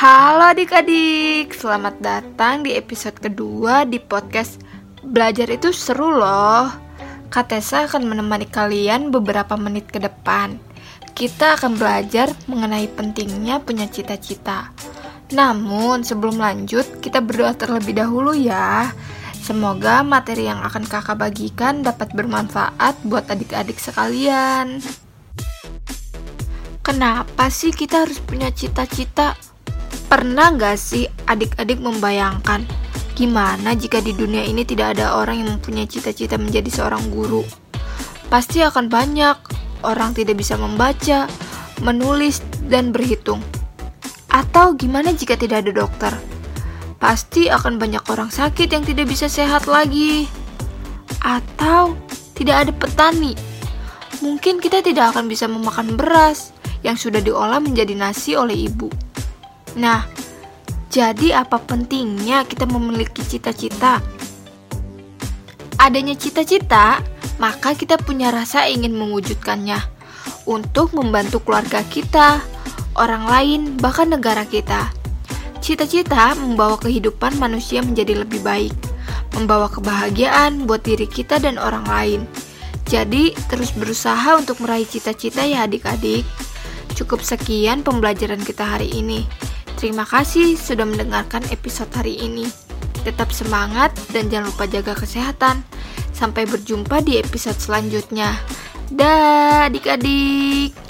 Halo adik-adik, selamat datang di episode kedua di podcast Belajar itu seru loh. Katesa akan menemani kalian beberapa menit ke depan. Kita akan belajar mengenai pentingnya punya cita-cita. Namun, sebelum lanjut, kita berdoa terlebih dahulu ya. Semoga materi yang akan kakak bagikan dapat bermanfaat buat adik-adik sekalian. Kenapa sih kita harus punya cita-cita? Pernah gak sih adik-adik membayangkan gimana jika di dunia ini tidak ada orang yang mempunyai cita-cita menjadi seorang guru? Pasti akan banyak orang tidak bisa membaca, menulis, dan berhitung. Atau gimana jika tidak ada dokter? Pasti akan banyak orang sakit yang tidak bisa sehat lagi. Atau tidak ada petani. Mungkin kita tidak akan bisa memakan beras yang sudah diolah menjadi nasi oleh ibu. Nah, jadi apa pentingnya kita memiliki cita-cita? Adanya cita-cita, maka kita punya rasa ingin mewujudkannya untuk membantu keluarga kita, orang lain, bahkan negara kita. Cita-cita membawa kehidupan manusia menjadi lebih baik, membawa kebahagiaan buat diri kita dan orang lain. Jadi, terus berusaha untuk meraih cita-cita ya adik-adik. Cukup sekian pembelajaran kita hari ini. Terima kasih sudah mendengarkan episode hari ini. Tetap semangat dan jangan lupa jaga kesehatan. Sampai berjumpa di episode selanjutnya. Dah, adik-adik.